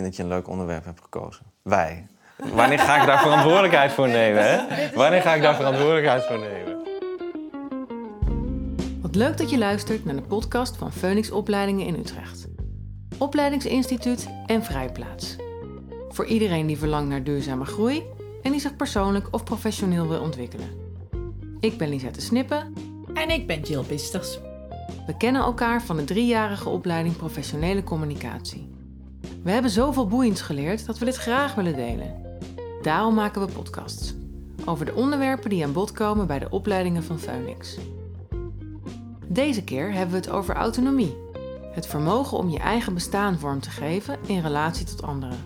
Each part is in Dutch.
vind dat je een leuk onderwerp hebt gekozen. Wij. Wanneer ga ik daar verantwoordelijkheid voor nemen? Hè? Wanneer ga ik daar verantwoordelijkheid voor nemen? Wat leuk dat je luistert naar de podcast van Phoenix Opleidingen in Utrecht. Opleidingsinstituut en Vrijplaats. Voor iedereen die verlangt naar duurzame groei en die zich persoonlijk of professioneel wil ontwikkelen. Ik ben Lisette Snippen. En ik ben Jill Bisters. We kennen elkaar van de driejarige opleiding Professionele Communicatie. We hebben zoveel boeiends geleerd dat we dit graag willen delen. Daarom maken we podcasts over de onderwerpen die aan bod komen bij de opleidingen van Phoenix. Deze keer hebben we het over autonomie. Het vermogen om je eigen bestaan vorm te geven in relatie tot anderen.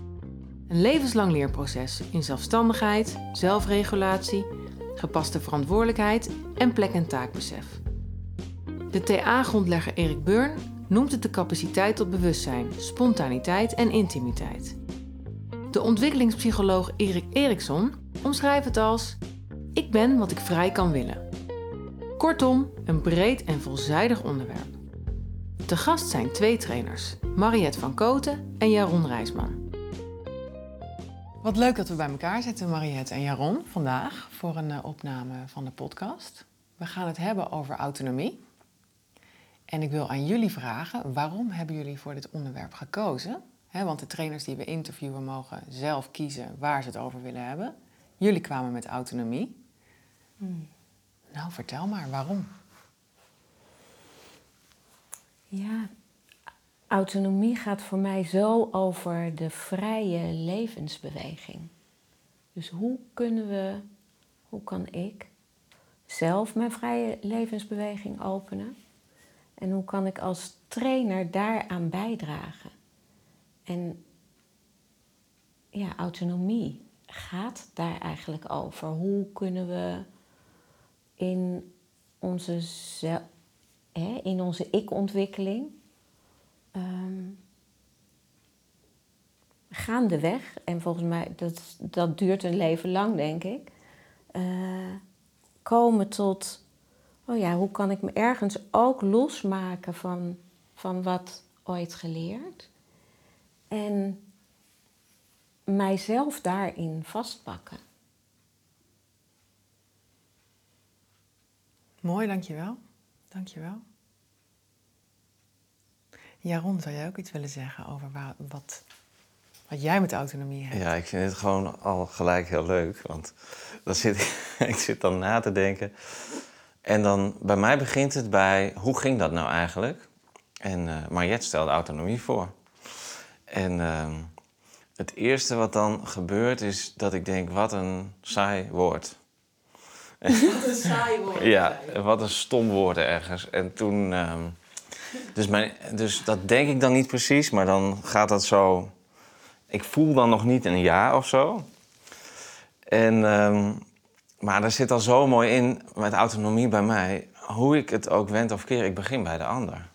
Een levenslang leerproces in zelfstandigheid, zelfregulatie, gepaste verantwoordelijkheid en plek- en taakbesef. De TA-grondlegger Erik Burn noemt het de capaciteit tot bewustzijn, spontaniteit en intimiteit. De ontwikkelingspsycholoog Erik Eriksson omschrijft het als: Ik ben wat ik vrij kan willen. Kortom, een breed en veelzijdig onderwerp. Te gast zijn twee trainers, Mariette van Koten en Jaron Rijsman. Wat leuk dat we bij elkaar zitten, Mariette en Jaron, vandaag voor een eh, opname van de podcast. We gaan het hebben over autonomie. En ik wil aan jullie vragen, waarom hebben jullie voor dit onderwerp gekozen? want de trainers die we interviewen mogen zelf kiezen waar ze het over willen hebben. Jullie kwamen met autonomie. Hmm. Nou, vertel maar, waarom? Ja, autonomie gaat voor mij zo over de vrije levensbeweging. Dus hoe kunnen we, hoe kan ik zelf mijn vrije levensbeweging openen? En hoe kan ik als trainer daaraan bijdragen? En ja, autonomie gaat daar eigenlijk over. Hoe kunnen we in onze, hè, in onze ik-ontwikkeling um, gaandeweg, en volgens mij dat, dat duurt een leven lang, denk ik, uh, komen tot, oh ja, hoe kan ik me ergens ook losmaken van, van wat ooit geleerd en mijzelf daarin vastpakken. Mooi, dankjewel. Dankjewel. Jaron, zou jij ook iets willen zeggen over wat, wat jij met autonomie hebt? Ja, ik vind het gewoon al gelijk heel leuk. Want dan zit, ik zit dan na te denken. En dan bij mij begint het bij hoe ging dat nou eigenlijk? En uh, Mariette stelde autonomie voor. En uh, het eerste wat dan gebeurt is dat ik denk, wat een saai woord. Wat een saai woord. ja, wat een stom woord ergens. En toen... Uh, dus, mijn, dus dat denk ik dan niet precies, maar dan gaat dat zo... Ik voel dan nog niet een ja of zo. En, uh, maar er zit al zo mooi in, met autonomie bij mij... hoe ik het ook wend of keer, ik begin bij de ander.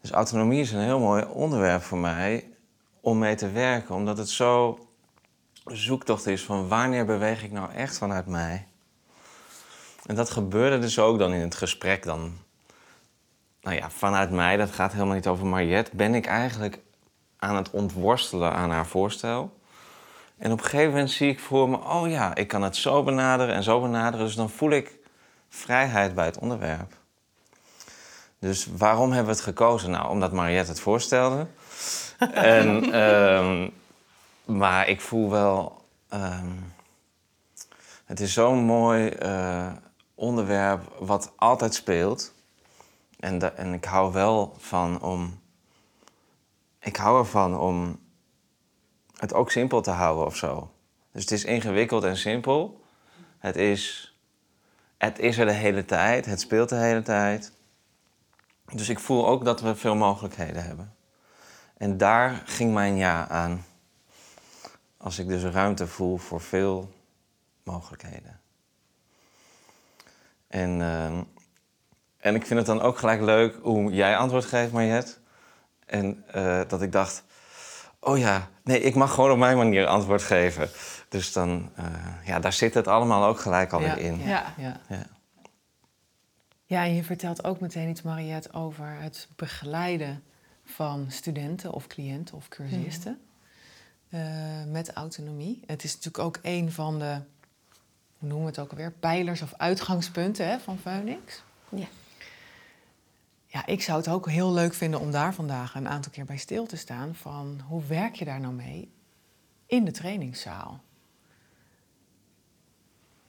Dus autonomie is een heel mooi onderwerp voor mij om mee te werken, omdat het zo zoektocht is van wanneer beweeg ik nou echt vanuit mij. En dat gebeurde dus ook dan in het gesprek dan. Nou ja, vanuit mij, dat gaat helemaal niet over Mariette, ben ik eigenlijk aan het ontworstelen aan haar voorstel. En op een gegeven moment zie ik voor me, oh ja, ik kan het zo benaderen en zo benaderen. Dus dan voel ik vrijheid bij het onderwerp. Dus waarom hebben we het gekozen? Nou, omdat Mariette het voorstelde. en, um, maar ik voel wel. Um, het is zo'n mooi uh, onderwerp wat altijd speelt. En, de, en ik hou wel van om. Ik hou ervan om het ook simpel te houden of zo. Dus het is ingewikkeld en simpel. Het is, het is er de hele tijd. Het speelt de hele tijd. Dus ik voel ook dat we veel mogelijkheden hebben. En daar ging mijn ja aan. Als ik dus ruimte voel voor veel mogelijkheden. En, uh, en ik vind het dan ook gelijk leuk hoe jij antwoord geeft, Mariette. En uh, dat ik dacht, oh ja, nee, ik mag gewoon op mijn manier antwoord geven. Dus dan, uh, ja, daar zit het allemaal ook gelijk alweer ja, in. Ja, ja. ja. Ja, en je vertelt ook meteen iets, Mariette, over het begeleiden van studenten of cliënten of cursisten eh, met autonomie. Het is natuurlijk ook een van de, hoe noemen we het ook alweer, pijlers of uitgangspunten hè, van Phoenix. Ja. Ja, ik zou het ook heel leuk vinden om daar vandaag een aantal keer bij stil te staan. Van hoe werk je daar nou mee in de trainingszaal?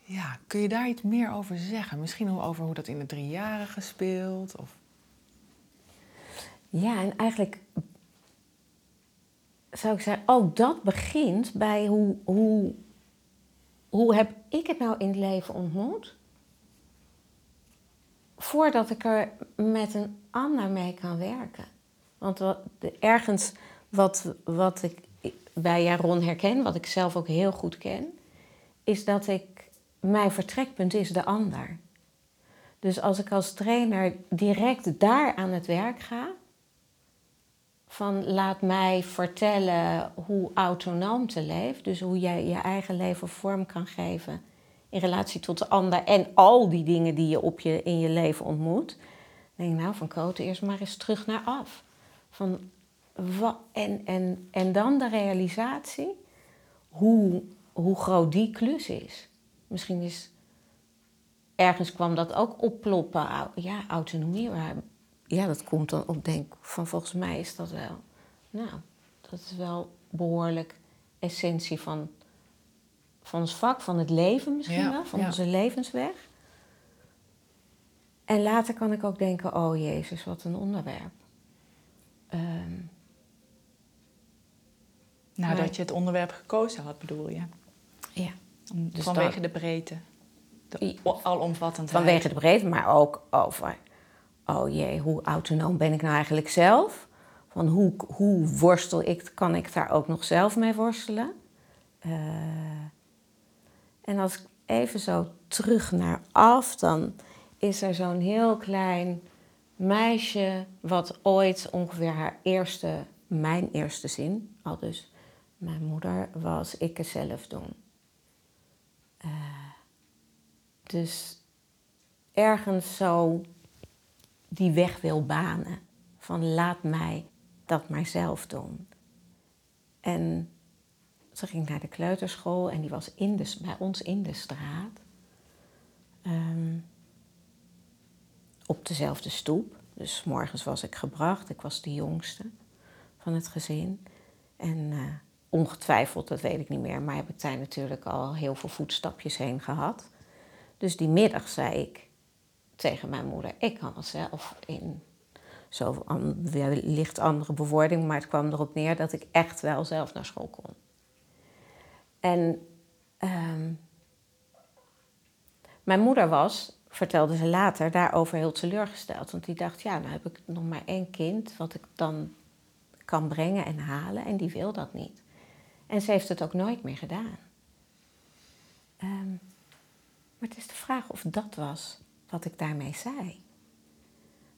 Ja, kun je daar iets meer over zeggen? Misschien over hoe dat in de driejarige speelt? Of... Ja, en eigenlijk zou ik zeggen, ook dat begint bij hoe, hoe, hoe heb ik het nou in het leven ontmoet? Voordat ik er met een ander mee kan werken. Want wat, ergens wat, wat ik bij Jaron herken, wat ik zelf ook heel goed ken, is dat ik, mijn vertrekpunt is de ander. Dus als ik als trainer direct daar aan het werk ga, van laat mij vertellen hoe autonoom te leven, dus hoe jij je eigen leven vorm kan geven in relatie tot de ander en al die dingen die je op je in je leven ontmoet. Denk ik, nou, van Koten eerst maar eens terug naar af. Van, wa- en, en, en dan de realisatie hoe, hoe groot die klus is. Misschien is ergens kwam dat ook opploppen. Ja, autonomie. Maar ja, dat komt dan op denk van volgens mij is dat wel. Nou, dat is wel behoorlijk essentie van, van ons vak, van het leven misschien wel, van onze levensweg. En later kan ik ook denken, oh Jezus, wat een onderwerp. Ehm, Nadat je het onderwerp gekozen had, bedoel je? ja. Om- Dus vanwege dan- de breedte. De alomvattendheid. Vanwege de breedte, maar ook over, oh jee, hoe autonoom ben ik nou eigenlijk zelf? Van hoe, hoe worstel ik, kan ik daar ook nog zelf mee worstelen? Eh, en als ik even zo terug naar af, dan is er zo'n heel klein meisje wat ooit ongeveer haar eerste, mijn eerste zin, al dus mijn moeder, was ik het zelf doen. Eh, dus ergens zo die weg wil banen. Van laat mij dat maar zelf doen. En ging naar de kleuterschool en die was in de, bij ons in de straat. Ehm, op dezelfde stoep. Dus morgens was ik gebracht. Ik was de jongste van het gezin. En eh, ongetwijfeld, dat weet ik niet meer, maar heb ik daar natuurlijk al heel veel voetstapjes heen gehad. Dus die middag zei ik tegen mijn moeder: Ik kan het zelf in. Zo wellicht andere bewoording, maar het kwam erop neer dat ik echt wel zelf naar school kon. En ehm, mijn moeder was, vertelde ze later, daarover heel teleurgesteld. Want die dacht: Ja, nou heb ik nog maar één kind wat ik dan kan brengen en halen, en die wil dat niet. En ze heeft het ook nooit meer gedaan. Ehm, maar het is de vraag of dat was wat ik daarmee zei.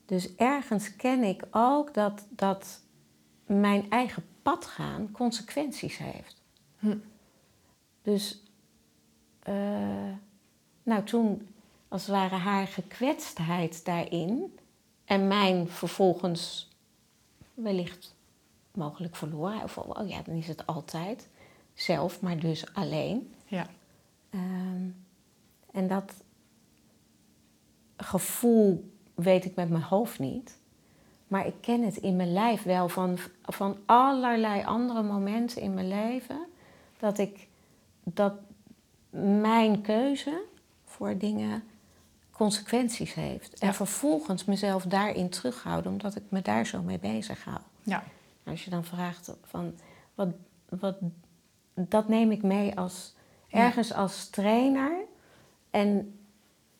Dus ergens ken ik ook dat, dat mijn eigen pad gaan consequenties heeft. Hm. Dus, eh, nou toen, als het ware haar gekwetstheid daarin en mijn vervolgens wellicht mogelijk verloren, of oh ja, dan is het altijd zelf, maar dus alleen. Ja. Ehm, en dat gevoel weet ik met mijn hoofd niet. Maar ik ken het in mijn lijf wel van, van allerlei andere momenten in mijn leven. Dat ik dat mijn keuze voor dingen consequenties heeft. En vervolgens mezelf daarin terughouden, omdat ik me daar zo mee bezig hou. Ja. Als je dan vraagt van wat, wat dat neem ik mee als ergens als trainer. En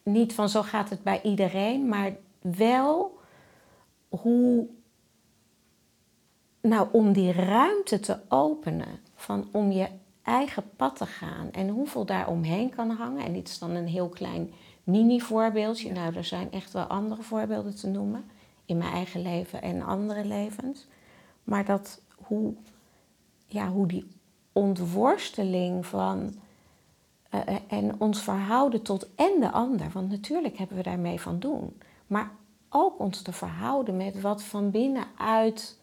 niet van zo gaat het bij iedereen, maar wel hoe, nou om die ruimte te openen, van om je eigen pad te gaan en hoeveel daar omheen kan hangen. En dit is dan een heel klein mini-voorbeeldje. Nou, er zijn echt wel andere voorbeelden te noemen in mijn eigen leven en andere levens. Maar dat hoe, ja, hoe die ontworsteling van eh, eh, en ons verhouden tot en de ander, want natuurlijk hebben we daarmee van doen, maar ook ons te verhouden met wat van binnenuit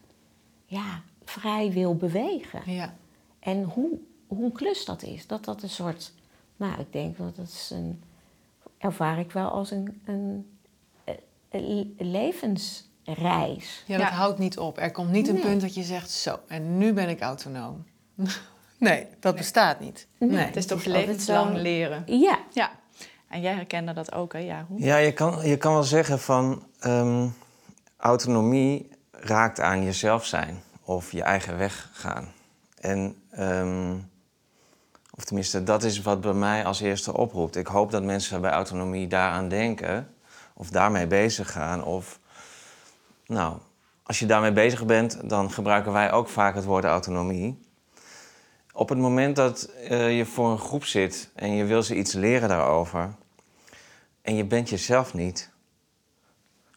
ja, vrij wil bewegen. Ja. En hoe, hoe een klus dat is. Dat dat een soort, nou, ik denk dat dat is een, ervaar ik wel als een, een, een levensreis. Ja, dat Ja. houdt niet op. Er komt niet een punt dat je zegt, zo, en nu ben ik autonoom. nee, dat bestaat niet. Nee. Nee. Het is toch levenslang leren. Ja, Ja. En jij herkende dat ook, hè? Ja, hoe? Ja, je kan, je kan wel zeggen van ehm, autonomie raakt aan jezelf zijn of je eigen weg gaan. En, ehm, of tenminste, dat is wat bij mij als eerste oproept. Ik hoop dat mensen bij autonomie daaraan denken of daarmee bezig gaan. Of, nou, als je daarmee bezig bent, dan gebruiken wij ook vaak het woord autonomie. Op het moment dat eh, je voor een groep zit en je wil ze iets leren daarover, en je bent jezelf niet,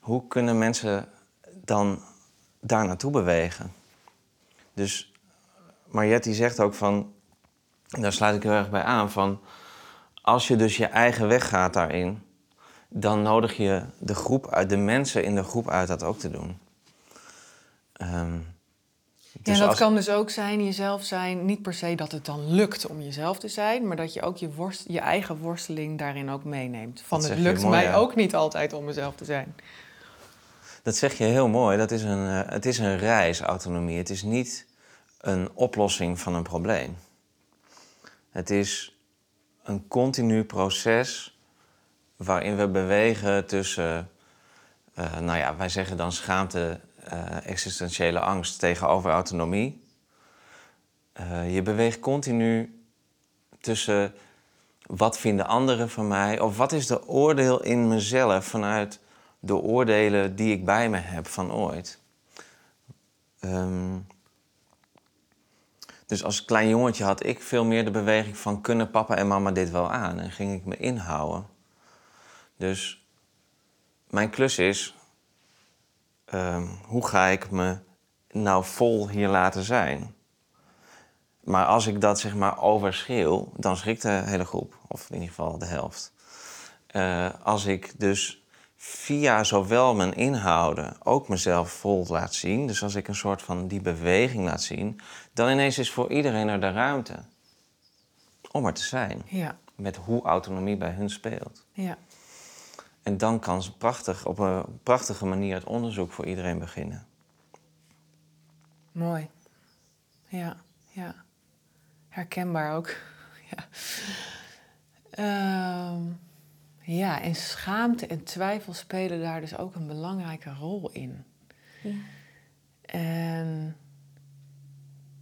hoe kunnen mensen dan daar naartoe bewegen? Dus Mariette zegt ook van, daar sluit ik heel erg bij aan, van als je dus je eigen weg gaat daarin, dan nodig je de groep uit, de mensen in de groep uit dat ook te doen. Ehm, Ja, dus en dat als- kan dus ook zijn, jezelf zijn. Niet per se dat het dan lukt om jezelf te zijn, maar dat je ook je, worst, je eigen worsteling daarin ook meeneemt. Van Dat het lukt mooi, mij ja. ook niet altijd om mezelf te zijn. Dat zeg je heel mooi. Dat is een, eh, het is een reis, autonomie. Het is niet een oplossing van een probleem. Het is een continu proces waarin we bewegen tussen, eh, nou ja, wij zeggen dan schaamte, eh, existentiële angst tegenover autonomie. Eh, je beweegt continu tussen wat vinden anderen van mij of wat is de oordeel in mezelf vanuit de oordelen die ik bij me heb van ooit. Ehm, dus als klein jongetje had ik veel meer de beweging van kunnen papa en mama dit wel aan en ging ik me inhouden. Dus mijn klus is, ehm, hoe ga ik me nou vol hier laten zijn? Maar als ik dat zeg maar overschreeuw, dan schrikt de hele groep, of in ieder geval de helft. Eh, als ik dus via zowel mijn inhouden ook mezelf vol laat zien, dus als ik een soort van die beweging laat zien, dan ineens is voor iedereen er de ruimte om er te zijn. Ja, Met hoe autonomie bij hun speelt. ja. En dan kan ze prachtig, op een prachtige manier het onderzoek voor iedereen beginnen. Mooi. Ja, ja. Herkenbaar ook. ja. Ehm, ja, en schaamte en twijfel spelen daar dus ook een belangrijke rol in. Ja. En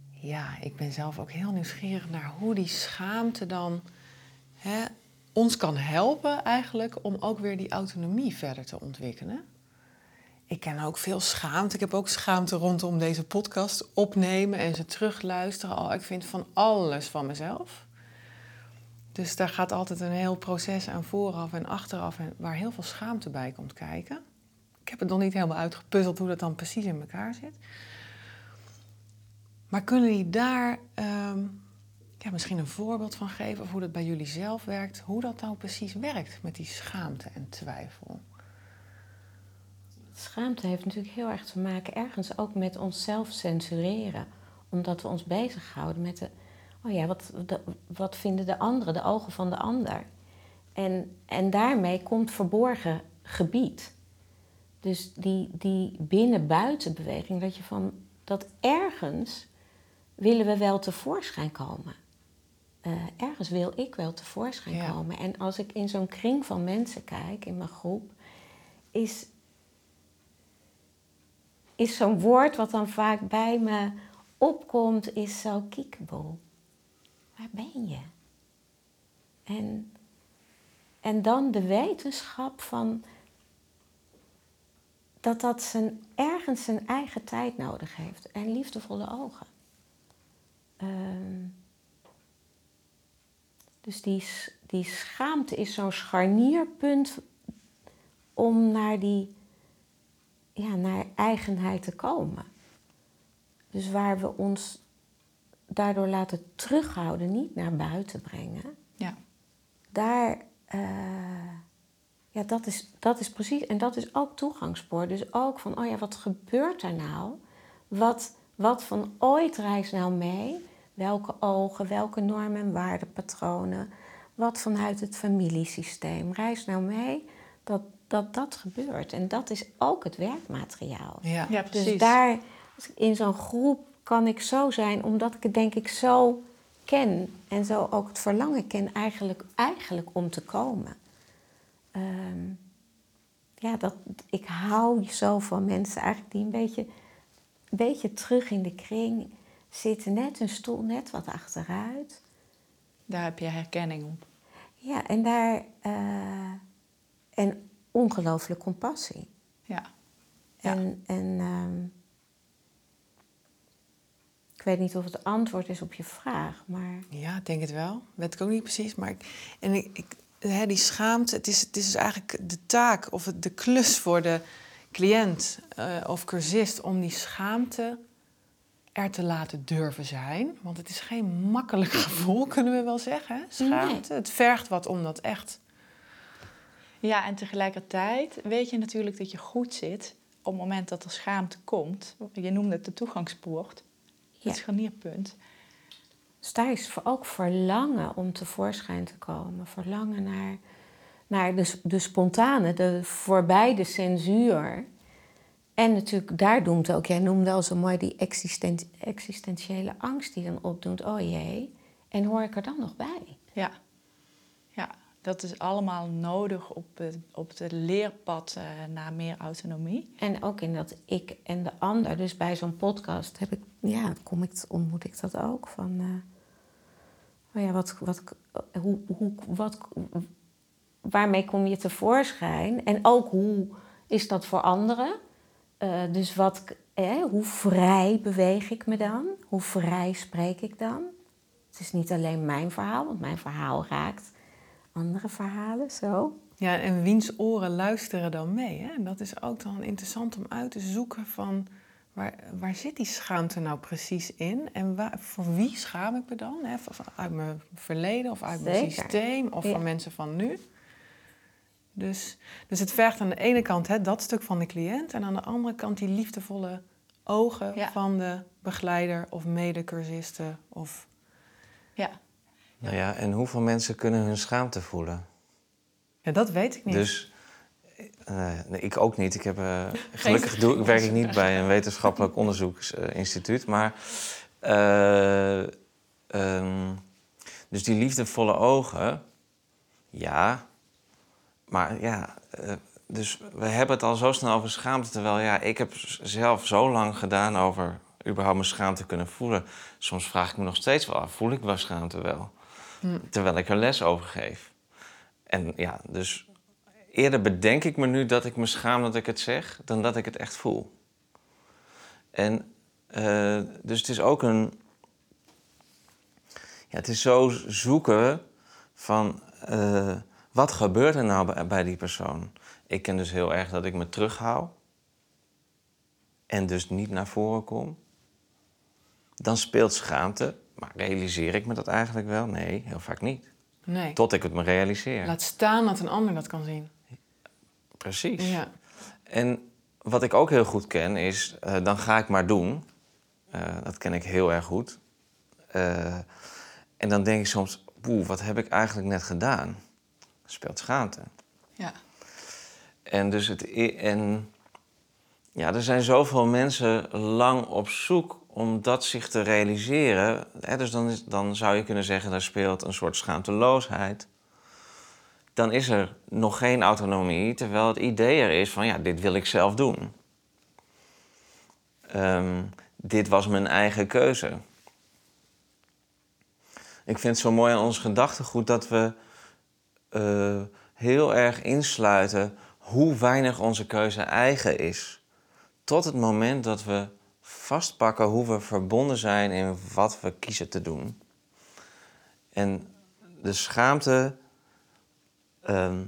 ja, ik ben zelf ook heel nieuwsgierig naar hoe die schaamte dan hè, ons kan helpen eigenlijk om ook weer die autonomie verder te ontwikkelen. Ik ken ook veel schaamte. Ik heb ook schaamte rondom deze podcast opnemen en ze terugluisteren. Oh, ik vind van alles van mezelf. Dus daar gaat altijd een heel proces aan vooraf en achteraf en waar heel veel schaamte bij komt kijken. Ik heb het nog niet helemaal uitgepuzzeld hoe dat dan precies in elkaar zit. Maar kunnen jullie daar ehm, misschien een voorbeeld van geven of hoe dat bij jullie zelf werkt? Hoe dat nou precies werkt met die schaamte en twijfel? Schaamte heeft natuurlijk heel erg te maken ergens ook met onszelf censureren. Omdat we ons bezighouden met de, oh ja, wat, wat vinden de anderen, de ogen van de ander. En, en daarmee komt verborgen gebied. Dus die, die binnen-buiten beweging, dat je van dat ergens willen we wel tevoorschijn komen. Eh, ergens wil ik wel tevoorschijn Ja. komen. En als ik in zo'n kring van mensen kijk, in mijn groep, is, is zo'n woord wat dan vaak bij me opkomt, is zo kiekeboel. Waar ben je? En, en dan de wetenschap van dat dat zijn, ergens zijn eigen tijd nodig heeft en liefdevolle ogen. Ehm, dus die, die schaamte is zo'n scharnierpunt om naar die ja, naar eigenheid te komen. Dus waar we ons daardoor laten terughouden, niet naar buiten brengen. Ja. Daar, eh, ja, dat is, dat is precies, en dat is ook toegangspoor. Dus ook van, oh ja, wat gebeurt er nou? Wat, Wat van ooit reist nou mee? Welke ogen, welke normen en waardepatronen? Wat vanuit het familiesysteem reist nou mee dat dat, dat gebeurt? En dat is ook het werkmateriaal. Ja. Ja, precies. Dus daar, in zo'n groep, kan ik zo zijn, omdat ik het denk ik zo ken. En zo ook het verlangen ken eigenlijk, eigenlijk om te komen. Ehm, ja, dat, ik hou zo van mensen eigenlijk die een beetje, een beetje terug in de kring zitten. Net een stoel, net wat achteruit. Daar heb je herkenning op. Ja, en daar... eh, en ongelooflijk compassie. Ja. Ja. En, en ehm, ik weet niet of het antwoord is op je vraag, maar Ja, ik denk het wel. Weet ik ook niet precies. Maar ik, en ik, ik, hè, die schaamte, het is, het is dus eigenlijk de taak of het, de klus voor de cliënt eh, of cursist om die schaamte er te laten durven zijn. Want het is geen makkelijk gevoel, kunnen we wel zeggen. Schaamte. Het vergt wat om dat echt. Ja, en tegelijkertijd weet je natuurlijk dat je goed zit op het moment dat er schaamte komt. Je noemde het de toegangspoort, Ja. het scharnierpunt. dus daar is ook verlangen om tevoorschijn te komen. Verlangen naar, naar de, de spontane, de voorbij de censuur. En natuurlijk, daar doemt ook, jij noemde al zo mooi die existent, existentiële angst die dan opdoet. Oh jee, en hoor ik er dan nog bij? Ja. ja, dat is allemaal nodig op het, op het leerpad eh, naar meer autonomie. En ook in dat ik en de ander. Dus bij zo'n podcast heb ik, ja, kom ik, ontmoet ik dat ook. Van, oh ja, wat, wat, hoe, hoe, wat, waarmee kom je tevoorschijn? En ook hoe is dat voor anderen? Eh, dus wat, hoe vrij beweeg ik me dan? Hoe vrij spreek ik dan? Het is niet alleen mijn verhaal, want mijn verhaal raakt andere verhalen zo. Ja, en wiens oren luisteren dan mee? Hè? En dat is ook dan interessant om uit te zoeken van... Waar, waar zit die schaamte nou precies in? En waar, voor wie schaam ik me dan? Hè? Van- van- Uit mijn verleden of uit mijn systeem of Ja. van mensen van nu? Dus, dus het vergt aan de ene kant hè, dat stuk van de cliënt... en aan de andere kant die liefdevolle ogen Ja. van de begeleider of medecursisten. Of... Ja, Nou ja, en hoeveel mensen kunnen hun schaamte voelen? Ja, dat weet ik niet. Dus nee, ik ook niet. Ik heb, eh, gelukkig doe, werk ik niet bij een wetenschappelijk onderzoeksinstituut. Maar eh, ehm, dus die liefdevolle ogen, ja. Maar ja, eh, dus we hebben het al zo snel over schaamte. Terwijl ja, ik heb zelf zo lang gedaan over überhaupt mijn schaamte kunnen voelen. Soms vraag ik me nog steeds wel af, voel ik wel schaamte wel? Terwijl ik er les over geef. En ja, dus eerder bedenk ik me nu dat ik me schaam dat ik het zeg, dan dat ik het echt voel. En eh, dus het is ook een. Ja, het is zo zoeken van eh, wat gebeurt er nou bij, bij die persoon. Ik ken dus heel erg dat ik me terughoud en dus niet naar voren kom. Dan speelt schaamte, maar realiseer ik me dat eigenlijk wel? Nee, heel vaak niet. nee. Tot ik het me realiseer. Laat staan dat een ander dat kan zien. Precies. Ja. En wat ik ook heel goed ken is, eh, dan ga ik maar doen. Eh, dat ken ik heel erg goed. Eh, en dan denk ik soms, boe, wat heb ik eigenlijk net gedaan? Speelt schaamte. ja. En, dus het, en ja, er zijn zoveel mensen lang op zoek om dat zich te realiseren. Hè, dus dan, is, dan zou je kunnen zeggen, daar speelt een soort schaamteloosheid. Dan is er nog geen autonomie, terwijl het idee er is van, ja, dit wil ik zelf doen. Ehm, dit was mijn eigen keuze. Ik vind het zo mooi aan ons gedachtegoed dat we eh, heel erg insluiten hoe weinig onze keuze eigen is. Tot het moment dat we vastpakken hoe we verbonden zijn in wat we kiezen te doen. En de schaamte. Ehm,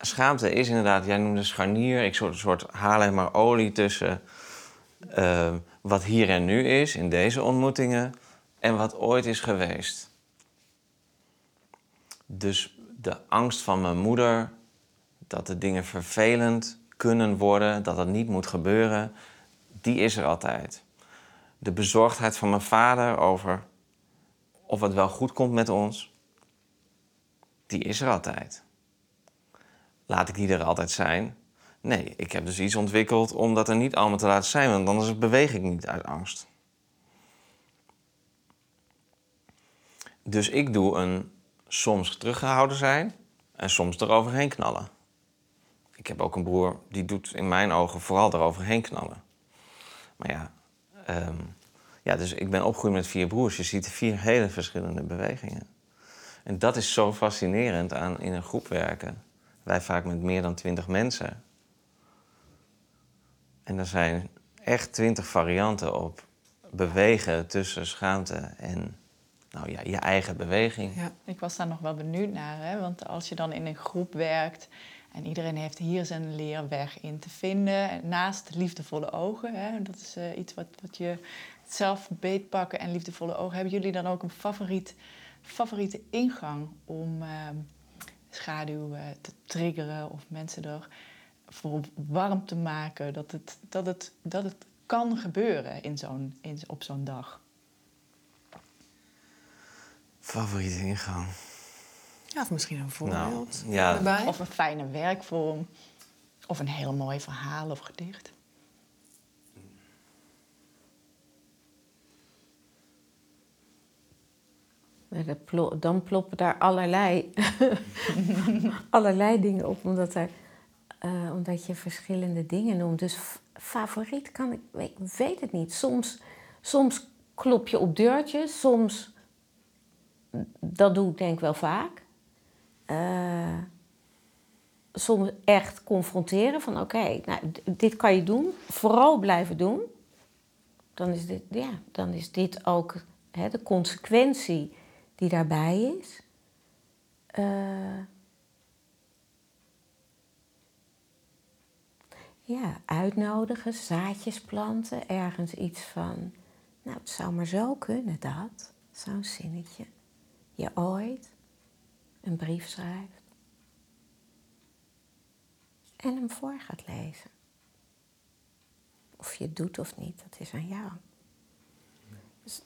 schaamte is inderdaad, jij noemde scharnier. Ik soort, soort haal er maar olie tussen ehm, wat hier en nu is in deze ontmoetingen en wat ooit is geweest. Dus de angst van mijn moeder dat de dingen vervelend kunnen worden, dat het niet moet gebeuren, die is er altijd. de bezorgdheid van mijn vader over of het wel goed komt met ons, die is er altijd. Laat ik die er altijd zijn? Nee, ik heb dus iets ontwikkeld om dat er niet allemaal te laten zijn, want anders beweeg ik niet uit angst. Dus ik doe een soms teruggehouden zijn en soms eroverheen knallen. Ik heb ook een broer die doet in mijn ogen vooral eroverheen knallen. Maar ja, ehm, ja, dus ik ben opgegroeid met vier broers. Je ziet vier hele verschillende bewegingen. En dat is zo fascinerend aan in een groep werken. Wij vaak met meer dan twintig mensen. En er zijn echt twintig varianten op bewegen tussen schaamte en nou ja, je eigen beweging. Ja. Ik was daar nog wel benieuwd naar, hè? want als je dan in een groep werkt en iedereen heeft hier zijn leerweg in te vinden, naast liefdevolle ogen, hè? dat is eh, iets wat, wat je zelf beetpakken en liefdevolle ogen, hebben jullie dan ook een favoriet, favoriete ingang om ehm, schaduw eh, te triggeren of mensen er voor warm te maken dat het, dat het, dat het kan gebeuren in zo'n, in, op zo'n dag? Favoriete ingang. Ja, of misschien een voorbeeld Nou, ja. erbij. Of een fijne werkvorm. Of een heel mooi verhaal of gedicht. Maar dat plo- Dan ploppen daar allerlei, allerlei dingen op, omdat, er, eh, omdat je verschillende dingen noemt. Dus favoriet kan ik, ik weet het niet. Soms, soms klop je op deurtjes, soms, dat doe ik denk wel vaak. Eh, soms echt confronteren van oké, nou, dit kan je doen, vooral blijven doen. Dan is dit, ja, dan is dit ook hè, de consequentie die daarbij is. Eh, ja, uitnodigen, zaadjes planten, ergens iets van, nou het zou maar zo kunnen dat, zo'n zinnetje. Je ooit een brief schrijft en hem voor gaat lezen. Of je het doet of niet, dat is aan jou. Dus,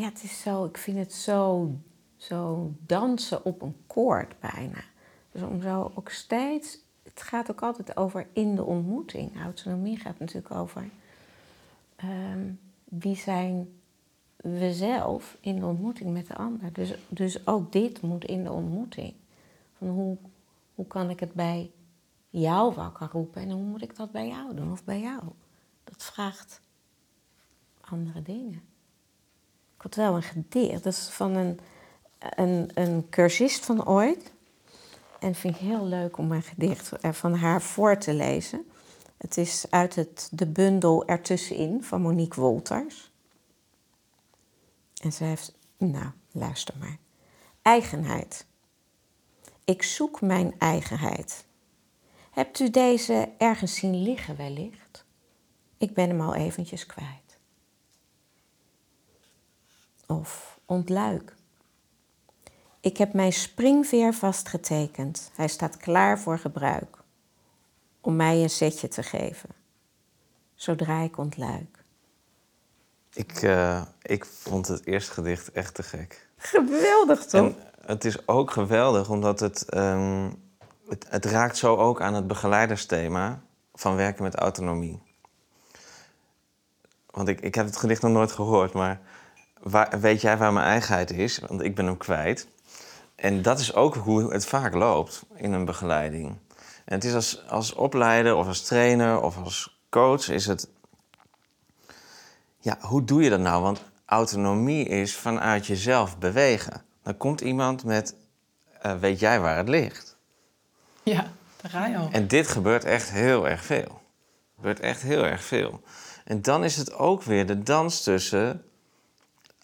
ja, het is zo, ik vind het zo, zo dansen op een koord bijna. Dus om zo ook steeds, het gaat ook altijd over in de ontmoeting. Autonomie gaat natuurlijk over ehm, wie zijn we zelf in de ontmoeting met de ander. Dus, dus ook dit moet in de ontmoeting. Van hoe, hoe kan ik het bij jou wakker roepen en hoe moet ik dat bij jou doen of bij jou? Dat vraagt andere dingen. Ik had wel een gedicht, dat is van een, een, een cursist van ooit. En vind ik heel leuk om een gedicht van haar voor te lezen. Het is uit het, de bundel Ertussenin van Monique Wolters. En ze heeft, nou, luister maar. Eigenheid. Ik zoek mijn eigenheid. Hebt u deze ergens zien liggen wellicht? Ik ben hem al eventjes kwijt. Of ontluik. Ik heb mijn springveer vastgetekend. Hij staat klaar voor gebruik. Om mij een setje te geven. Zodra ik ontluik. Ik, eh, ik vond het eerste gedicht echt te gek. Geweldig toch? En het is ook geweldig omdat het, ehm, het, het raakt zo ook aan het begeleidersthema van werken met autonomie. Want ik, ik heb het gedicht nog nooit gehoord, maar waar, weet jij waar mijn eigenheid is? Want ik ben hem kwijt. En dat is ook hoe het vaak loopt in een begeleiding. En het is als, als opleider of als trainer of als coach is het... Ja, hoe doe je dat nou? Want autonomie is vanuit jezelf bewegen. Dan komt iemand met, eh, weet jij waar het ligt? Ja, daar ga je al. En dit gebeurt echt heel erg veel. Gebeurt echt heel erg veel. En dan is het ook weer de dans tussen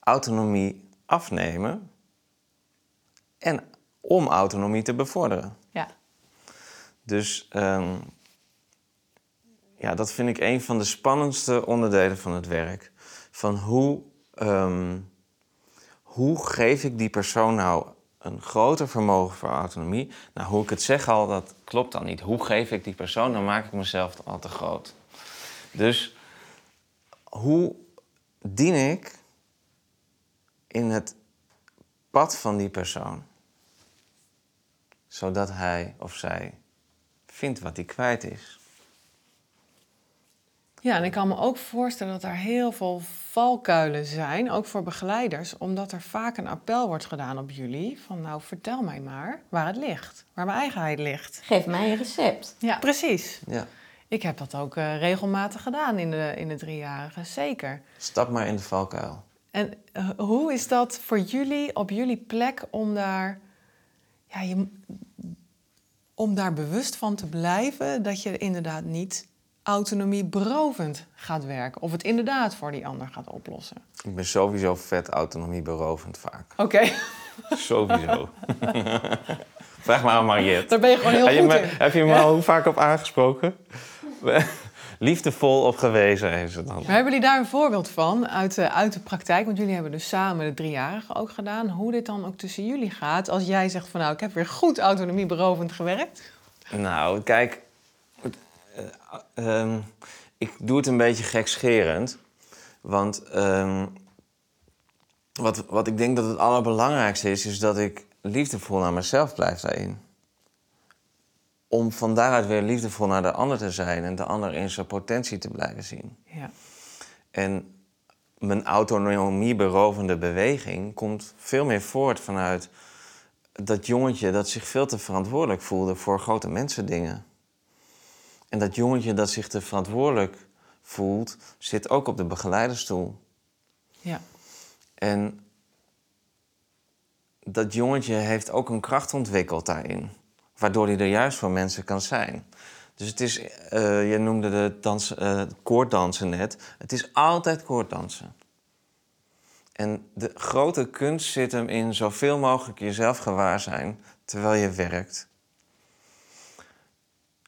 autonomie afnemen en om autonomie te bevorderen. Ja. Dus ehm, ja, dat vind ik een van de spannendste onderdelen van het werk. Van hoe, ehm, hoe geef ik die persoon nou een groter vermogen voor autonomie? Nou, hoe ik het zeg al, dat klopt dan niet. Hoe geef ik die persoon? Dan maak ik mezelf al te groot. Dus hoe dien ik in het pad van die persoon. Zodat hij of zij vindt wat hij kwijt is. Ja, en ik kan me ook voorstellen dat er heel veel valkuilen zijn, ook voor begeleiders, omdat er vaak een appel wordt gedaan op jullie van nou vertel mij maar waar het ligt, waar mijn eigenheid ligt. Geef mij een recept. Ja, precies. Ja. Ik heb dat ook eh, regelmatig gedaan in de, in de driejarige, zeker. Stap maar in de valkuil. En eh, hoe is dat voor jullie op jullie plek om daar, ja, je, om daar bewust van te blijven dat je inderdaad niet autonomieberovend gaat werken of het inderdaad voor die ander gaat oplossen? Ik ben sowieso vet autonomieberovend vaak. Oké, Sowieso. Vraag maar aan Mariette. daar ben je gewoon heel Heb je, goed me, in. heb je me al hoe vaak op aangesproken? Liefdevol op gewezen heeft ze dan. Maar hebben jullie daar een voorbeeld van uit de, uit de praktijk? Want jullie hebben dus samen de driejarige ook gedaan. Hoe dit dan ook tussen jullie gaat als jij zegt van nou, ik heb weer goed autonomieberovend gewerkt. Nou, kijk. eh, ehm, ik doe het een beetje gekscherend. Want ehm, wat, wat ik denk dat het allerbelangrijkste is, is dat ik liefdevol naar mezelf blijf daarin. Om van daaruit weer liefdevol naar de ander te zijn en de ander in zijn potentie te blijven zien. Ja, En mijn autonomieberovende beweging komt veel meer voort vanuit dat jongetje dat zich veel te verantwoordelijk voelde voor grote mensendingen. En dat jongetje dat zich te verantwoordelijk voelt, zit ook op de begeleiderstoel. ja, En dat jongetje heeft ook een kracht ontwikkeld daarin. Waardoor hij er juist voor mensen kan zijn. Dus het is, eh, je noemde de dans, eh, koorddansen net. Het is altijd koorddansen. En de grote kunst zit hem in zoveel mogelijk jezelf gewaar zijn terwijl je werkt.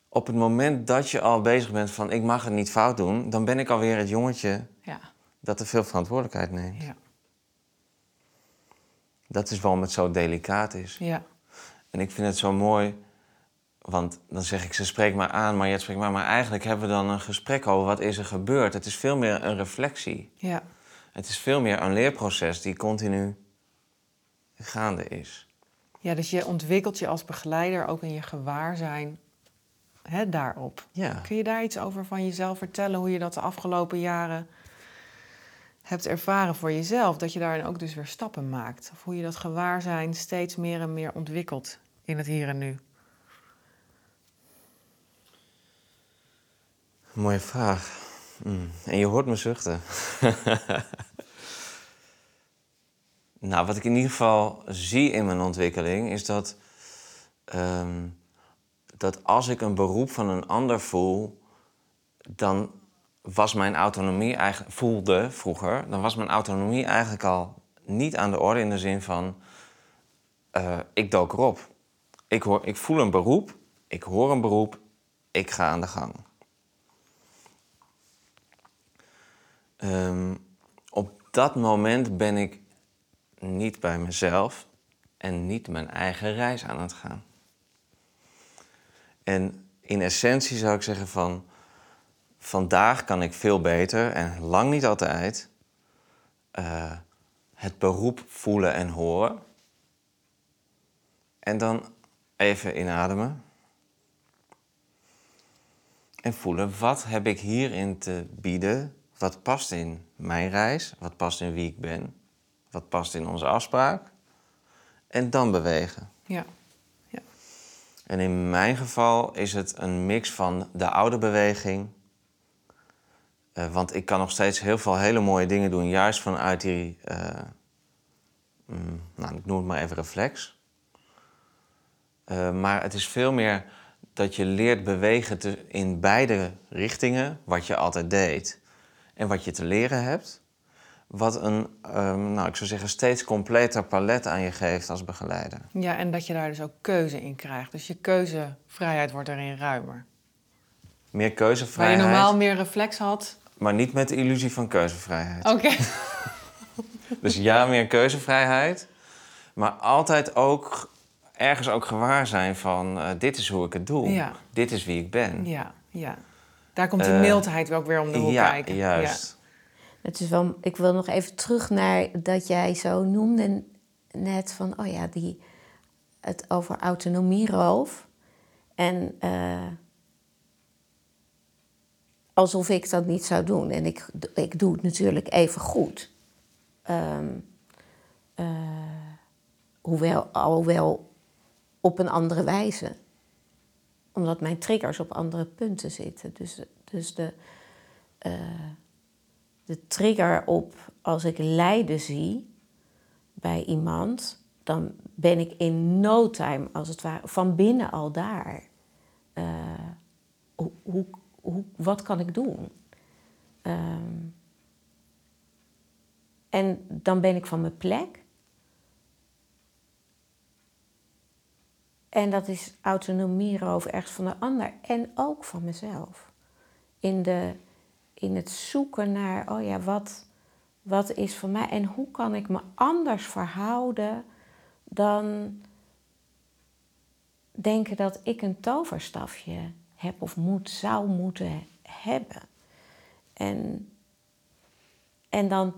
Op het moment dat je al bezig bent van ik mag het niet fout doen, dan ben ik alweer het jongetje ja, dat te veel verantwoordelijkheid neemt. ja, Dat is waarom het zo delicaat is. ja. En ik vind het zo mooi, want dan zeg ik, ze spreekt maar aan, maar jij spreekt maar. Maar eigenlijk hebben we dan een gesprek over wat is er gebeurd. Het is veel meer een reflectie. ja. Het is veel meer een leerproces die continu gaande is. Ja, dus je ontwikkelt je als begeleider ook in je gewaarzijn hè, daarop. Ja. Kun je daar iets over van jezelf vertellen, hoe je dat de afgelopen jaren hebt ervaren voor jezelf? Dat je daarin ook dus weer stappen maakt. Of hoe je dat gewaarzijn steeds meer en meer ontwikkelt in het hier en nu. Mooie vraag. Mm. En je hoort me zuchten. nou, wat ik in ieder geval zie in mijn ontwikkeling is dat, ehm, dat als ik een beroep van een ander voel, dan was mijn autonomie eigenlijk voelde vroeger, dan was mijn autonomie eigenlijk al niet aan de orde in de zin van eh, ik dook erop. Ik, hoor, ik voel een beroep, ik hoor een beroep, ik ga aan de gang. Ehm, op dat moment ben ik niet bij mezelf en niet mijn eigen reis aan het gaan. En in essentie zou ik zeggen van vandaag kan ik veel beter en lang niet altijd eh, het beroep voelen en horen. En dan even inademen. En voelen, wat heb ik hierin te bieden? Wat past in mijn reis? Wat past in wie ik ben? Wat past in onze afspraak? En dan bewegen. Ja, En in mijn geval is het een mix van de oude beweging. Eh, want ik kan nog steeds heel veel hele mooie dingen doen, juist vanuit die, eh, mm, nou, ik noem het maar even reflex. Eh, maar het is veel meer dat je leert bewegen in beide richtingen, wat je altijd deed en wat je te leren hebt. Wat een, ehm, nou, ik zou zeggen, steeds completer palet aan je geeft als begeleider. ja, en dat je daar dus ook keuze in krijgt. Dus je keuzevrijheid wordt erin ruimer. Meer Waar je keuzevrijheid. normaal meer reflex had. Maar niet met de illusie van keuzevrijheid. Oké. Dus ja, meer keuzevrijheid. Maar altijd ook ergens ook gewaar zijn van... eh, dit is hoe ik het doe. Ja. Dit is wie ik ben. Ja, ja. Daar komt die Eh, mildheid ook weer om de hoek ja, kijken. juist. Het is wel, ik wil nog even terug naar dat jij zo noemde net van, oh ja, die, het over autonomieroof. En uh, alsof ik dat niet zou doen. En ik, ik doe het natuurlijk even goed. Um, uh, hoewel, alhoewel op een andere wijze. Omdat mijn triggers op andere punten zitten. Dus, dus de, uh, de trigger op als ik lijden zie bij iemand, dan ben ik in no time, als het ware, van binnen al daar. Uh, hoe, hoe, wat kan ik doen? Um, en dan ben ik van mijn plek. En dat is autonomie over ergens van de ander en ook van mezelf. In, de, in het zoeken naar, oh ja, wat, wat is voor mij en hoe kan ik me anders verhouden dan denken dat ik een toverstafje heb of moet, zou moeten hebben. En, en dan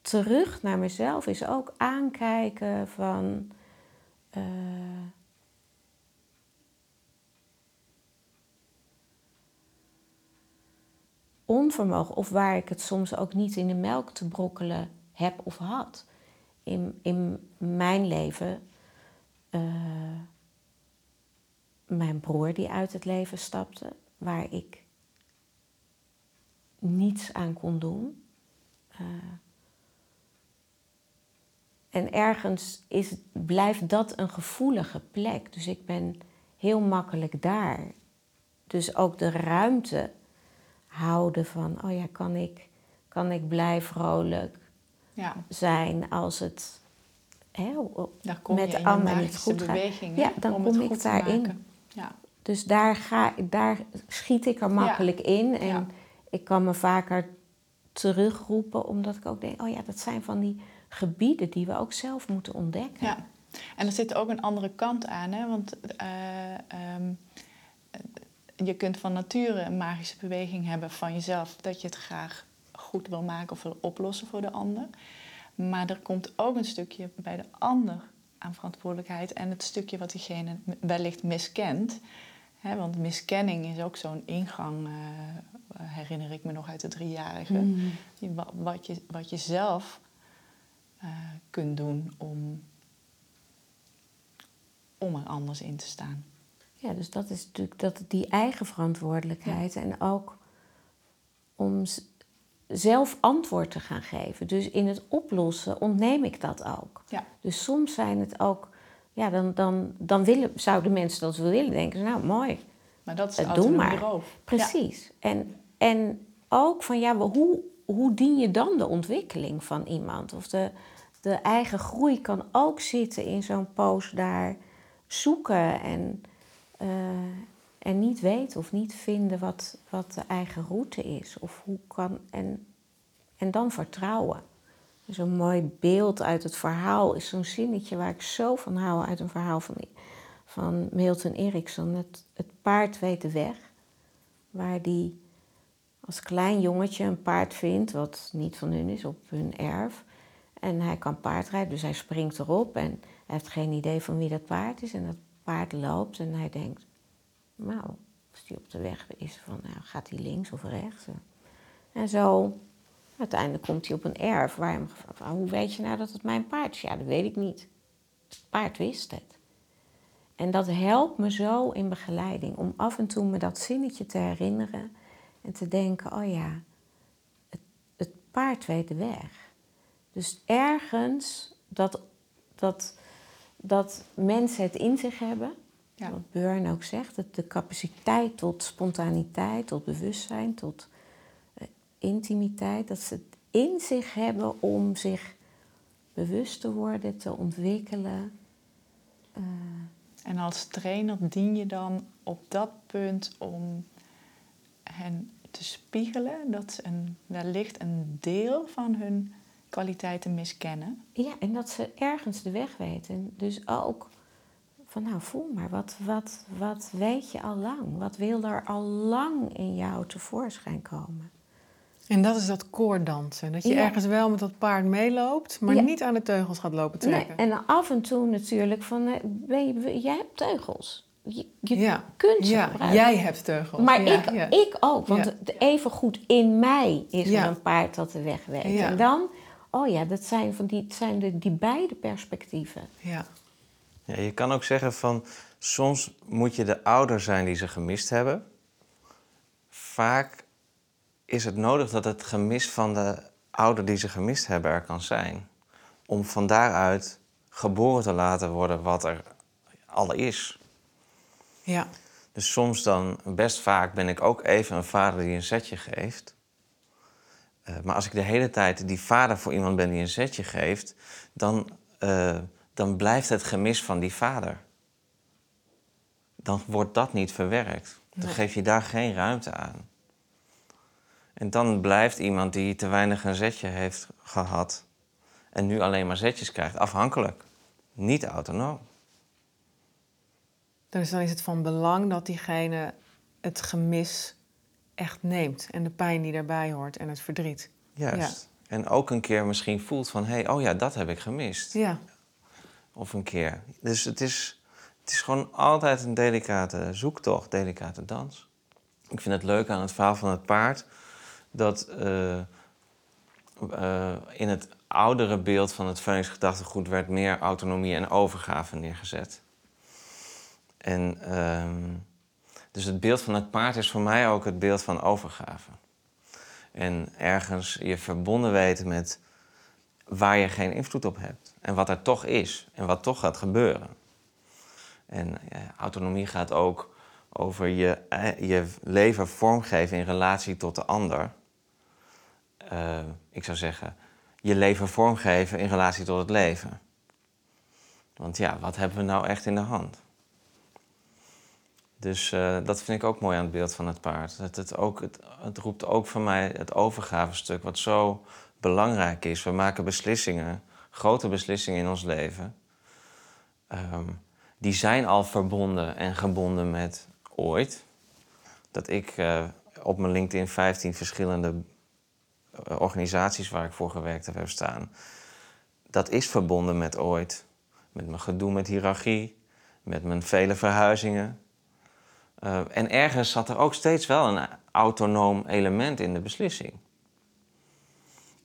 terug naar mezelf is ook aankijken van. Uh, onvermogen of waar ik het soms ook niet in de melk te brokkelen heb of had. In, in mijn leven, uh, mijn broer die uit het leven stapte, waar ik niets aan kon doen. Uh, en ergens is, blijft dat een gevoelige plek. Dus ik ben heel makkelijk daar. Dus ook de ruimte houden van, oh ja, kan ik, kan ik blij vrolijk ja. zijn als het hè, met de ander niet goed gaat. Ja, dan kom ik daarin. Ja. Dus daar, ga, daar schiet ik er makkelijk in. En ik kan me vaker terugroepen, omdat ik ook denk, oh ja, dat zijn van die gebieden die we ook zelf moeten ontdekken. Ja, en er zit ook een andere kant aan, hè? want uh, um, je kunt van nature een magische beweging hebben van jezelf, dat je het graag goed wil maken of wil oplossen voor de ander. Maar er komt ook een stukje bij de ander aan verantwoordelijkheid en het stukje wat diegene wellicht miskent. Want miskenning is ook zo'n ingang, uh, herinner ik me nog uit de driejarige. Mm. Wat, je, wat je zelf uh, kunt doen om, om er anders in te staan. Ja, dus dat is natuurlijk dat, die eigen verantwoordelijkheid en ook om zelf antwoord te gaan geven. Dus in het oplossen ontneem ik dat ook. Ja. Dus soms zijn het ook, ja, dan, dan, dan willen, zouden mensen dat willen denken, nou mooi. Maar dat is doe maar. Roof. Precies. En, en ook van ja, hoe, hoe dien je dan de ontwikkeling van iemand? Of de, de eigen groei kan ook zitten in zo'n post daar zoeken en, uh, en niet weten of niet vinden wat, wat de eigen route is. Of hoe kan, en, en dan vertrouwen. Zo'n dus mooi beeld uit het verhaal is zo'n zinnetje waar ik zo van hou uit een verhaal van, van Milton Erickson. Het, het paard weet de weg. Waar die als klein jongetje een paard vindt, wat niet van hun is, op hun erf. En hij kan paardrijden, dus hij springt erop en hij heeft geen idee van wie dat paard is. En dat paard loopt en hij denkt, nou, als hij op de weg is, van, nou, gaat hij links of rechts? En zo, uiteindelijk komt hij op een erf waar hij hem gevraagd hoe weet je nou dat het mijn paard is? Ja, dat weet ik niet. Het paard wist het. En dat helpt me zo in begeleiding, om af en toe me dat zinnetje te herinneren en te denken, oh ja, het, het paard weet de weg. Dus ergens dat, dat, dat mensen het in zich hebben, ja. wat Burn ook zegt, dat de capaciteit tot spontaniteit, tot bewustzijn, tot uh, intimiteit, dat ze het in zich hebben om zich bewust te worden, te ontwikkelen. Uh, en als trainer dien je dan op dat punt om hen te spiegelen dat ze een, wellicht een deel van hun kwaliteiten miskennen. Ja, en dat ze ergens de weg weten. Dus ook van nou voel maar, wat, wat, wat weet je al lang? Wat wil er al lang in jou tevoorschijn komen? En dat is dat koordansen. Dat je Ja. ergens wel met dat paard meeloopt, maar Ja. niet aan de teugels gaat lopen trekken. Nee, en af en toe natuurlijk van, eh, ben je, jij hebt teugels. Je, je ja. kunt ze gebruiken. jij hebt teugels. Maar ik, ik ook, want even goed in mij is er een paard dat de weg weet. En dan, oh ja, dat zijn, van die, zijn de, die beide perspectieven. Ja. Ja, je kan ook zeggen van soms moet je de ouder zijn die ze gemist hebben. Vaak is het nodig dat het gemis van de ouder die ze gemist hebben er kan zijn. Om van daaruit geboren te laten worden wat er al is. ja. Dus soms dan, best vaak ben ik ook even een vader die een zetje geeft. Eh, maar als ik de hele tijd die vader voor iemand ben die een zetje geeft, dan, eh, dan blijft het gemis van die vader. Dan wordt dat niet verwerkt. Dan geef je daar geen ruimte aan. En dan blijft iemand die te weinig een zetje heeft gehad en nu alleen maar zetjes krijgt, afhankelijk. Niet autonoom. Dus dan is het van belang dat diegene het gemis echt neemt. En de pijn die daarbij hoort en het verdriet. Juist. En ook een keer misschien voelt van, hé, hey, oh ja, dat heb ik gemist. Ja, Of een keer. Dus het is, het is gewoon altijd een delicate zoektocht, delicate dans. Ik vind het leuk aan het verhaal van het paard dat eh, eh, in het oudere beeld van het Phoenix gedachtegoed werd meer autonomie en overgave neergezet. En ehm, dus het beeld van het paard is voor mij ook het beeld van overgave. En ergens je verbonden weten met waar je geen invloed op hebt. En wat er toch is en wat toch gaat gebeuren. En autonomie gaat ook over je, eh, je leven vormgeven in relatie tot de ander. Eh, ik zou zeggen, je leven vormgeven in relatie tot het leven. Want ja, wat hebben we nou echt in de hand? Dus eh, dat vind ik ook mooi aan het beeld van het paard. Dat het, ook, het, het roept ook voor mij het overgavestuk, wat zo belangrijk is. We maken beslissingen, grote beslissingen in ons leven. Ehm, die zijn al verbonden en gebonden met ooit. Dat ik eh, op mijn LinkedIn 15 verschillende eh, organisaties waar ik voor gewerkt heb, staan. Dat is verbonden met ooit. Met mijn gedoe met hiërarchie, met mijn vele verhuizingen. Eh, en ergens zat er ook steeds wel een autonoom element in de beslissing.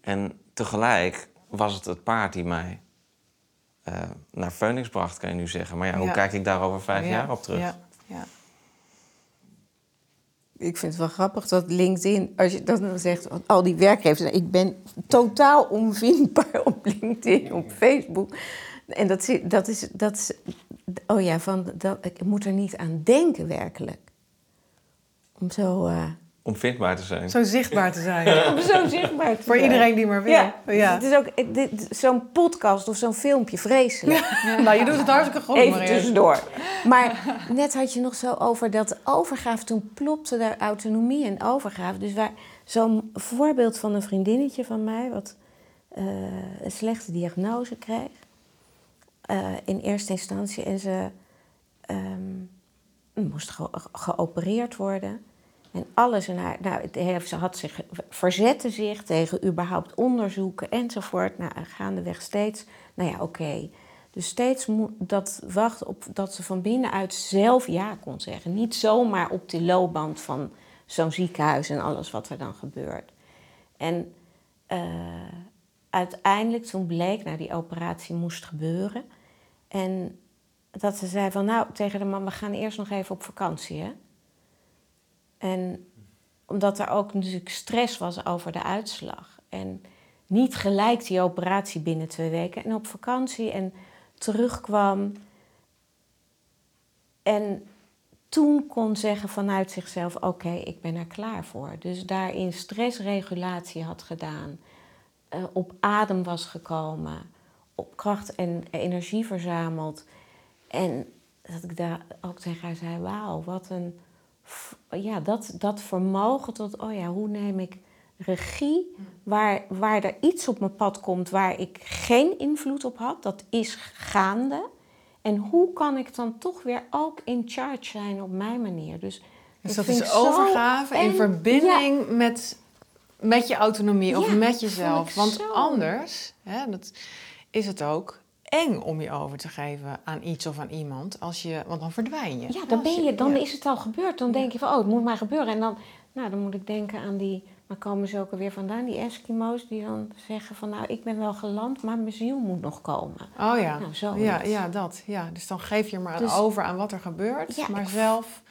En tegelijk was het het paard die mij eh, naar Phoenix bracht, kan je nu zeggen. Maar ja, hoe Ja. kijk ik daar over vijf Ja, jaar op terug? Ja, ja. Ik vind het wel grappig dat LinkedIn, als je dat dan zegt, want al die werkgevers, ik ben totaal onvindbaar op LinkedIn, op Facebook. En dat, zi- dat is, dat is, oh ja, van, dat, ik moet er niet aan denken werkelijk. Om zo, eh, Om vindbaar te zijn. Zo zichtbaar te zijn. om zo zichtbaar te Voor zijn. iedereen die maar wil. Ja, Ja. het is ook dit- zo'n podcast of zo'n filmpje vreselijk. Nou, je doet het hartstikke goed, Even Marianne. tussendoor. Maar net had je nog zo over dat overgave. Toen plopte daar autonomie en overgave. Dus waar zo'n voorbeeld van een vriendinnetje van mij... wat eh, een slechte diagnose kreeg. eh, in eerste instantie. En ze ehm, moest ge- geopereerd worden. En alles in haar... Nou, ze had zich, verzette zich tegen überhaupt onderzoeken enzovoort. Nou, gaandeweg steeds... Nou ja, oké. Dus steeds dat wachten op dat ze van binnenuit zelf ja kon zeggen. Niet zomaar op de loopband van zo'n ziekenhuis en alles wat er dan gebeurt. En eh, uiteindelijk toen bleek, nou die operatie moest gebeuren. En dat ze zei van nou tegen de man, we gaan eerst nog even op vakantie hè. En omdat er ook natuurlijk stress was over de uitslag. En niet gelijk die operatie binnen twee weken. En op vakantie en terugkwam. En toen kon zeggen vanuit zichzelf: Oké, ik ben er klaar voor. Dus daarin stressregulatie had gedaan. eh, op adem was gekomen. Op kracht en energie verzameld. En dat ik daar ook tegen haar zei: Wauw, wat een. Ja, dat, dat vermogen tot: Oh ja, hoe neem ik regie waar, waar er iets op mijn pad komt waar ik geen invloed op had. Dat is gaande. En hoe kan ik dan toch weer ook in charge zijn op mijn manier? Dus, Dus dat dat is overgave in verbinding met, met je autonomie of met jezelf. Want zo. anders hè, dat is het ook eng om je over te geven aan iets of aan iemand. Als je, want dan verdwijn je. Ja, dan, ben je, dan Ja. is het al gebeurd. Dan denk je van, oh, het moet maar gebeuren. En dan, nou, dan moet ik denken aan die, waar komen ze ook alweer vandaan? Die Eskimo's die dan zeggen van, nou, ik ben wel geland, maar mijn ziel moet nog komen. Oh ja. Nou, zo. ja, ja, dat. Ja. Dus dan geef je maar Dus- over aan wat er gebeurt. Ja, maar zelf,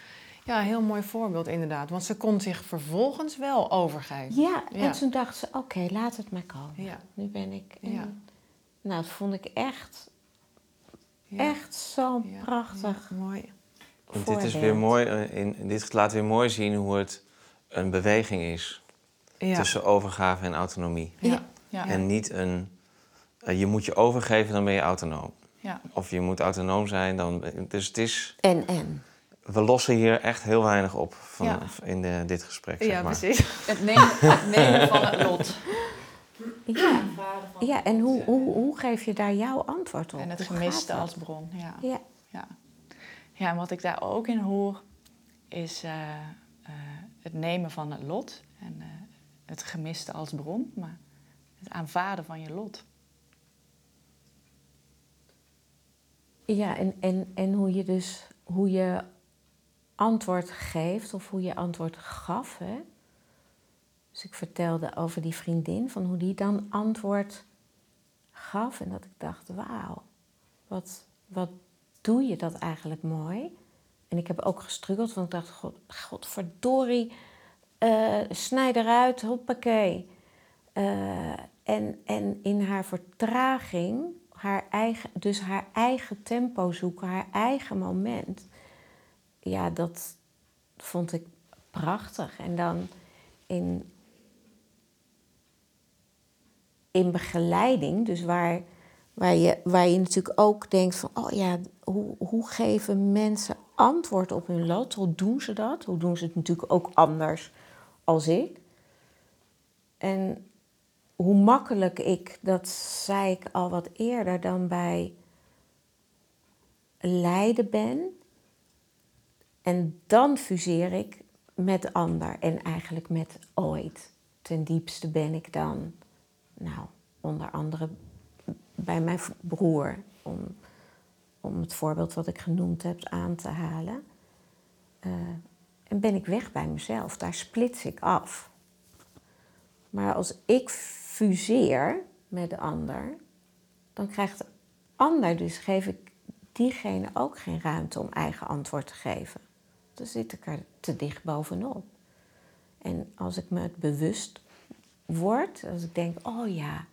ja, heel mooi voorbeeld inderdaad. Want ze kon zich vervolgens wel overgeven. Ja, Ja. en toen dacht ze, oké, laat het maar komen. Ja. Nu ben ik... en- Ja. Nou, dat vond ik echt, Ja. echt zo'n Ja. prachtig Ja, mooi. Want dit is weer mooi, eh, in, dit laat weer mooi zien hoe het een beweging is Ja. tussen overgave en autonomie. Ja. Ja. En niet een, eh, je moet je overgeven, dan ben je autonoom. Ja. Of je moet autonoom zijn, dan... Dus het is, En, en. we lossen hier echt heel weinig op van, Ja. in de, dit gesprek, zeg Ja, maar. precies. Het nemen, het nemen van het lot. Ja, ja en hoe, hoe, hoe geef je daar jouw antwoord op? En het gemiste als bron. Ja. Ja, Ja. ja, en wat ik daar ook in hoor, is eh, eh, het nemen van het lot. En eh, het gemiste als bron, maar het aanvaarden van je lot. ja en, en, en hoe je dus hoe je antwoord geeft of hoe je antwoord gaf. Hè? Dus ik vertelde over die vriendin, van hoe die dan antwoord gaf. En dat ik dacht, wauw, wat, wat doe je dat eigenlijk mooi. En ik heb ook gestruggeld, want ik dacht, god, godverdorie, eh snij eruit, hoppakee. Eh, en, en in haar vertraging, haar eigen, dus haar eigen tempo zoeken, haar eigen moment. Ja, dat vond ik prachtig. En dan in, in begeleiding, dus waar, waar, je, waar je natuurlijk ook denkt van, oh ja, hoe, hoe geven mensen antwoord op hun lot? Hoe doen ze dat? Hoe doen ze het natuurlijk ook anders als ik? En hoe makkelijk ik, dat zei ik al wat eerder, dan bij lijden ben. En dan fuseer ik met de ander en eigenlijk met ooit. Ten diepste ben ik dan, nou, onder andere bij mijn broer, om, om het voorbeeld wat ik genoemd heb aan te halen. Eh, en ben ik weg bij mezelf, daar splits ik af. Maar als ik fuseer met de ander, dan krijgt de ander, dus geef ik diegene ook geen ruimte om eigen antwoord te geven. Dan zit ik er te dicht bovenop. En als ik me het bewust word, als ik denk, oh ja,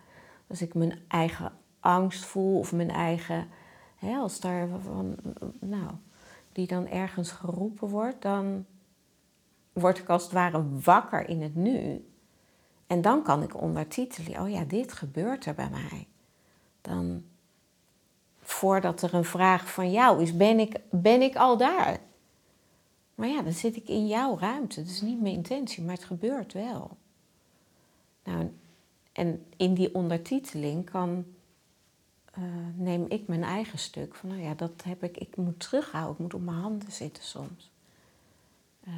als ik mijn eigen angst voel of mijn eigen, hè, als daar van, nou, die dan ergens geroepen wordt, dan word ik als het ware wakker in het nu. En dan kan ik ondertitelen, oh ja, dit gebeurt er bij mij. Dan, voordat er een vraag van jou is, ben ik, ben ik al daar? Maar ja, dan zit ik in jouw ruimte. Dat is niet mijn intentie, maar het gebeurt wel. Nou, en in die ondertiteling kan, eh, neem ik mijn eigen stuk van, nou ja, dat heb ik, ik moet terughouden, ik moet op mijn handen zitten soms. Eh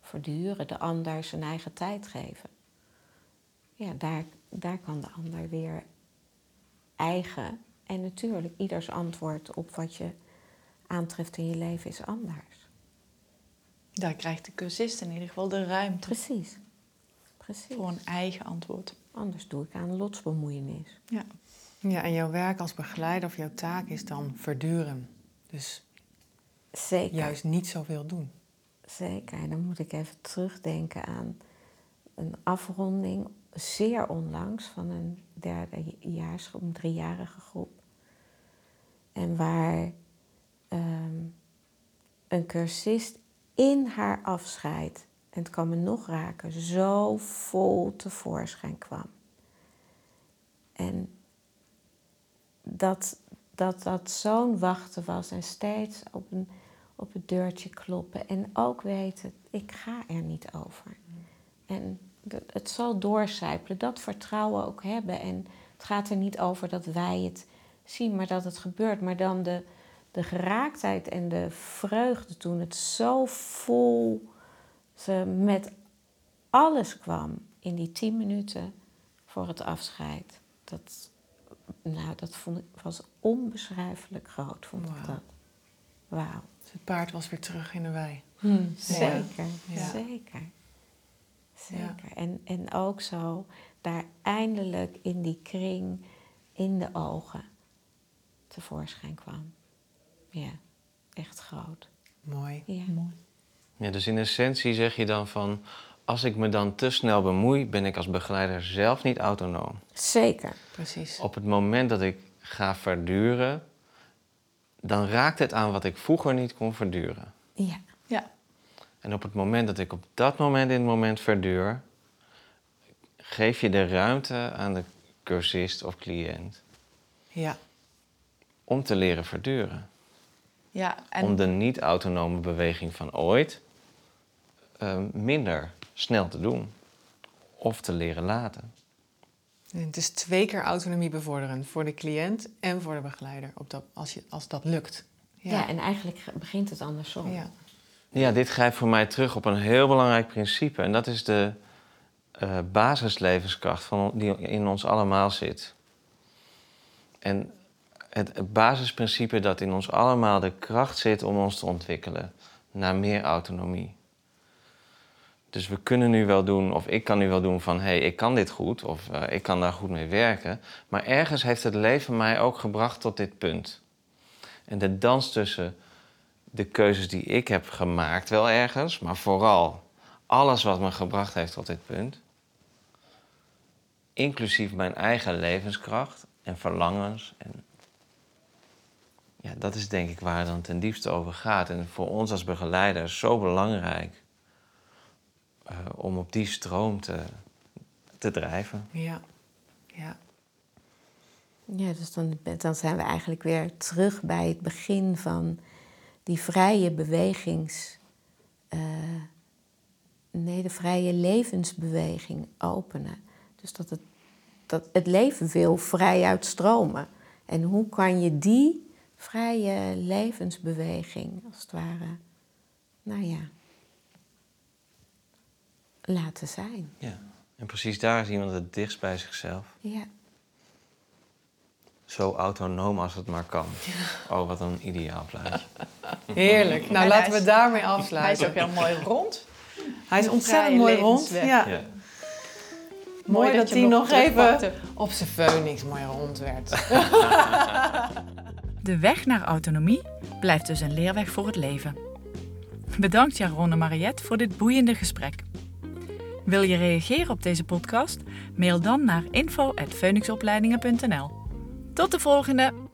verduren, de ander zijn eigen tijd geven. Ja, daar, daar kan de ander weer eigen. En natuurlijk, ieders antwoord op wat je aantreft in je leven is anders. Daar krijgt de cursist in ieder geval de ruimte Precies. Precies. voor een eigen antwoord. Anders doe ik aan lotsbemoeienis. Ja. Ja, en jouw werk als begeleider of jouw taak is dan verduren. Dus Zeker. juist niet zoveel doen. Zeker. En dan moet ik even terugdenken aan een afronding, zeer onlangs, van een derdejaarsgroep, een driejarige groep. En waar ehm, een cursist in haar afscheid, en het kan me nog raken, zo vol tevoorschijn kwam. En dat dat, dat zo'n wachten was en steeds op een op het deurtje kloppen. En ook weten, ik ga er niet over. En het zal doorcijpelen, dat vertrouwen ook hebben. En het gaat er niet over dat wij het zien, maar dat het gebeurt. Maar dan de, de geraaktheid en de vreugde toen het zo vol ze met alles kwam. in die tien minuten voor het afscheid, dat, nou, dat vond ik, was onbeschrijfelijk groot, vond ik Wauw. dat. Wauw. Dus het paard was weer terug in de wei. Zeker, Ja. zeker. Zeker. En, en ook zo daar eindelijk in die kring, in de ogen, tevoorschijn kwam. Ja, echt groot. Mooi. Ja. Ja, dus in essentie zeg je dan van... als ik me dan te snel bemoei, ben ik als begeleider zelf niet autonoom. Zeker. Precies. Op het moment dat ik ga verduren... dan raakt het aan wat ik vroeger niet kon verduren. Ja. Ja, En op het moment dat ik op dat moment in het moment verduur... geef je de ruimte aan de cursist of cliënt... Ja. om te leren verduren. ja. En Om de niet-autonome beweging van ooit... eh, minder snel te doen. Of te leren laten. En het is twee keer autonomie bevorderend voor de cliënt en voor de begeleider, op dat, als, je, als dat lukt. Ja. en eigenlijk ge- begint het andersom. ja. Ja, dit grijpt voor mij terug op een heel belangrijk principe. En dat is de eh, basislevenskracht van, die in ons allemaal zit. En het basisprincipe dat in ons allemaal de kracht zit om ons te ontwikkelen naar meer autonomie. Dus we kunnen nu wel doen, of ik kan nu wel doen van hé, hey, ik kan dit goed, of eh, ik kan daar goed mee werken. Maar ergens heeft het leven mij ook gebracht tot dit punt. En de dans tussen de keuzes die ik heb gemaakt, wel ergens, maar vooral alles wat me gebracht heeft tot dit punt. Inclusief mijn eigen levenskracht en verlangens. En ja, dat is denk ik waar het dan ten diepste over gaat. En voor ons als begeleiders zo belangrijk eh, om op die stroom te, te drijven. Ja. ja. Ja, dus dan, dan zijn we eigenlijk weer terug bij het begin van die vrije bewegings... eh, nee, de vrije levensbeweging openen. Dus dat het, dat het leven wil vrij uitstromen. En hoe kan je die vrije levensbeweging, als het ware, nou ja, laten zijn? Ja. En precies daar is iemand het dichtst bij zichzelf. Ja. Zo autonoom als het maar kan. Oh, wat een ideaal plaatje. Heerlijk. Nou, En laten we daarmee hij is afsluiten. ook heel mooi rond. Hij is ontzettend mooi rond. Ja. Ja. Mooi dat hij nog even op zijn phoenix mooi rond werd. De weg naar autonomie blijft dus een leerweg voor het leven. Bedankt Jaron en Mariette voor dit boeiende gesprek. Wil je reageren op deze podcast? Mail dan naar info.phoenixopleidingen.nl. Tot de volgende!